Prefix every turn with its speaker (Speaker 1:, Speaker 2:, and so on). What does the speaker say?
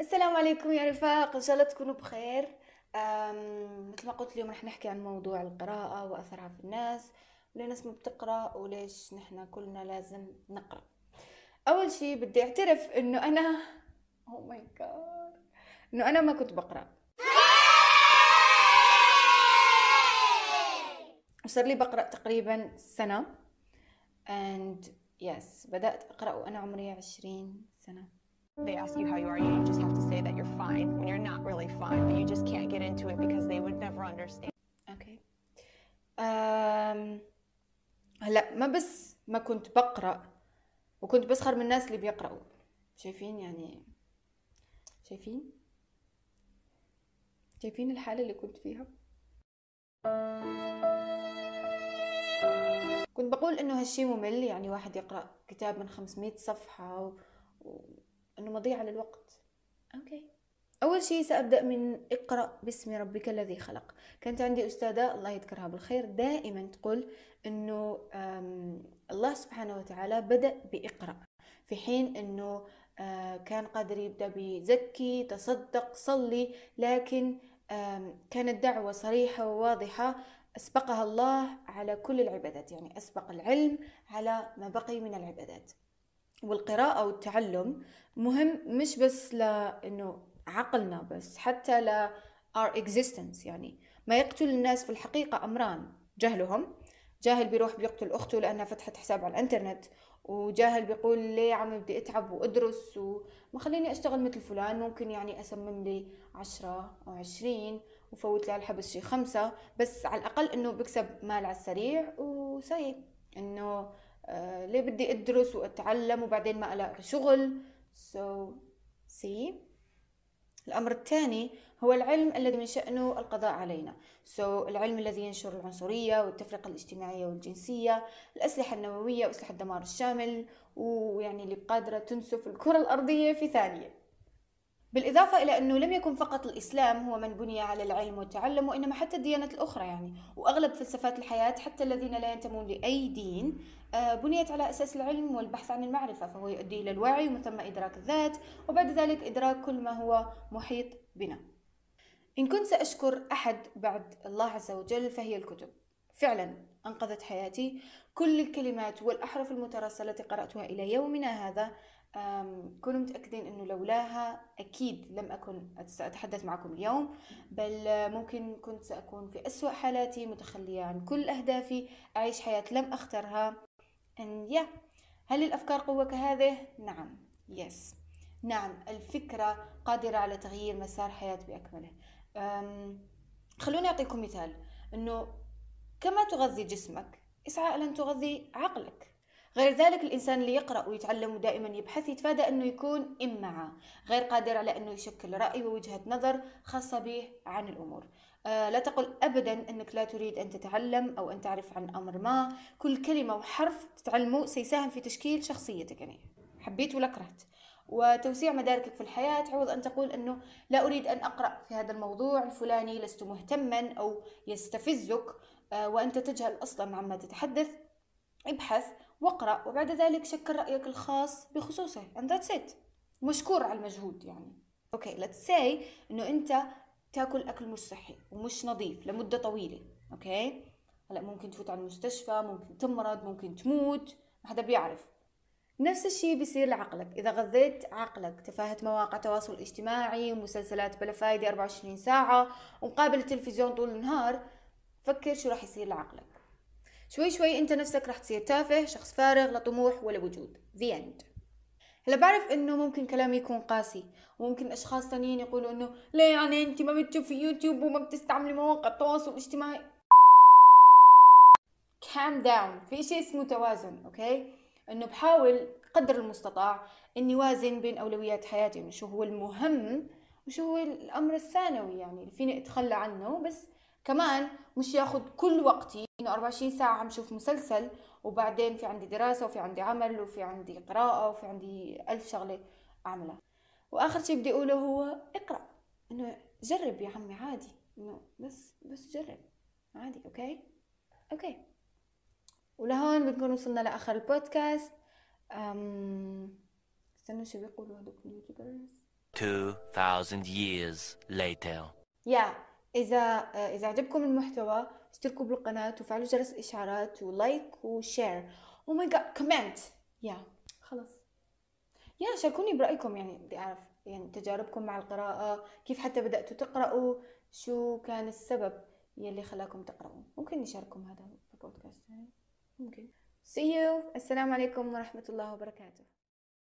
Speaker 1: السلام عليكم يا رفاق ان شاء الله تكونوا بخير مثل ما قلت اليوم رح نحكي عن موضوع القراءة وأثرها في الناس وليه الناس ما بتقرأ وليش نحنا كلنا لازم نقرأ أول شي بدي أعترف إنه أنا أو ماي جاد إنه أنا ما كنت بقرأ وصار لي بقرأ تقريبا سنة and yes بدأت أقرأ وأنا عمري عشرين سنة They ask you how you are, you just have to say that you're fine when you're not really fine, but you just can't get into it because they would never understand. Okay. Um, هلا ما بس ما كنت بقرا وكنت بسخر من الناس اللي بيقراوا شايفين يعني شايفين شايفين الحاله اللي كنت فيها كنت بقول انه هالشي ممل يعني واحد يقرا كتاب من 500 صفحه و... و... أنه مضيعة للوقت أوكي أول شيء سأبدأ من اقرأ باسم ربك الذي خلق كانت عندي أستاذة الله يذكرها بالخير دائما تقول أنه الله سبحانه وتعالى بدأ بإقرأ في حين أنه كان قادر يبدأ بزكي تصدق صلي لكن كانت دعوة صريحة وواضحة أسبقها الله على كل العبادات يعني أسبق العلم على ما بقي من العبادات والقراءة والتعلم مهم مش بس لأنه عقلنا بس حتى ل our existence يعني ما يقتل الناس في الحقيقة أمران جهلهم جاهل بيروح بيقتل أخته لأنها فتحت حساب على الإنترنت وجاهل بيقول ليه عم بدي أتعب وأدرس وما خليني أشتغل مثل فلان ممكن يعني أسمم لي عشرة أو عشرين وفوت لي على الحبس شي خمسة بس على الأقل إنه بكسب مال على السريع وسي إنه آه، ليه بدي ادرس واتعلم وبعدين ما الاقي شغل سو so, سي الامر الثاني هو العلم الذي من شأنه القضاء علينا سو so, العلم الذي ينشر العنصرية والتفرقة الاجتماعية والجنسية الأسلحة النووية وأسلحة الدمار الشامل ويعني اللي قادرة تنسف الكرة الأرضية في ثانية بالإضافة إلى أنه لم يكن فقط الإسلام هو من بني على العلم والتعلم وإنما حتى الديانات الأخرى يعني وأغلب فلسفات الحياة حتى الذين لا ينتمون لأي دين آه، بنيت على أساس العلم والبحث عن المعرفة فهو يؤدي إلى الوعي ومن ثم إدراك الذات وبعد ذلك إدراك كل ما هو محيط بنا إن كنت سأشكر أحد بعد الله عز وجل فهي الكتب فعلا أنقذت حياتي كل الكلمات والأحرف المترسلة التي قرأتها إلى يومنا هذا كونوا متأكدين أنه لولاها أكيد لم أكن سأتحدث معكم اليوم بل ممكن كنت سأكون في أسوأ حالاتي متخلية عن كل أهدافي أعيش حياة لم أخترها أن يا هل الأفكار قوة كهذه؟ نعم يس نعم الفكرة قادرة على تغيير مسار حياة بأكمله خلوني أعطيكم مثال أنه كما تغذي جسمك اسعى أن تغذي عقلك غير ذلك الانسان اللي يقرا ويتعلم ودائما يبحث يتفادى انه يكون امعه غير قادر على انه يشكل راي ووجهه نظر خاصه به عن الامور آه لا تقل ابدا انك لا تريد ان تتعلم او ان تعرف عن امر ما كل كلمه وحرف تتعلمه سيساهم في تشكيل شخصيتك يعني حبيت ولا كرهت وتوسيع مداركك في الحياة عوض أن تقول أنه لا أريد أن أقرأ في هذا الموضوع الفلاني لست مهتما أو يستفزك آه، وأنت تجهل أصلا عما تتحدث ابحث واقرأ وبعد ذلك شكل رأيك الخاص بخصوصه and that's it مشكور على المجهود يعني اوكي let's say انه انت تاكل اكل مش صحي ومش نظيف لمدة طويلة اوكي هلا ممكن تفوت على المستشفى ممكن تمرض ممكن تموت ما حدا بيعرف نفس الشيء بيصير لعقلك إذا غذيت عقلك تفاهة مواقع تواصل اجتماعي ومسلسلات بلا فايدة 24 ساعة ومقابل التلفزيون طول النهار فكر شو راح يصير لعقلك شوي شوي انت نفسك رح تصير تافه شخص فارغ لا طموح ولا وجود the end هلا بعرف انه ممكن كلامي يكون قاسي وممكن اشخاص تانيين يقولوا انه ليه يعني انت ما بتشوفي يوتيوب وما بتستعملي مواقع التواصل الاجتماعي calm down في شيء اسمه توازن اوكي انه بحاول قدر المستطاع اني وازن بين اولويات حياتي انه شو هو المهم وشو هو الامر الثانوي يعني اللي فيني اتخلى عنه بس كمان مش ياخد كل وقتي انه 24 ساعة عم شوف مسلسل وبعدين في عندي دراسة وفي عندي عمل وفي عندي قراءة وفي عندي ألف شغلة أعملها وآخر شيء بدي أقوله هو اقرأ إنه جرب يا عمي عادي إنه بس بس جرب عادي أوكي أوكي ولهون بنكون وصلنا لآخر البودكاست أم... استنوا شو بيقولوا هدول اليوتيوبرز 2000 years later yeah إذا آه، إذا عجبكم المحتوى اشتركوا بالقناة وفعلوا جرس الإشعارات ولايك وشير أو ماي جاد كومنت يا خلص يا شاركوني برأيكم يعني بدي أعرف يعني تجاربكم مع القراءة كيف حتى بدأتوا تقرأوا شو كان السبب يلي خلاكم تقرأوا ممكن نشارككم هذا البودكاست يعني ممكن سي يو السلام عليكم ورحمة الله وبركاته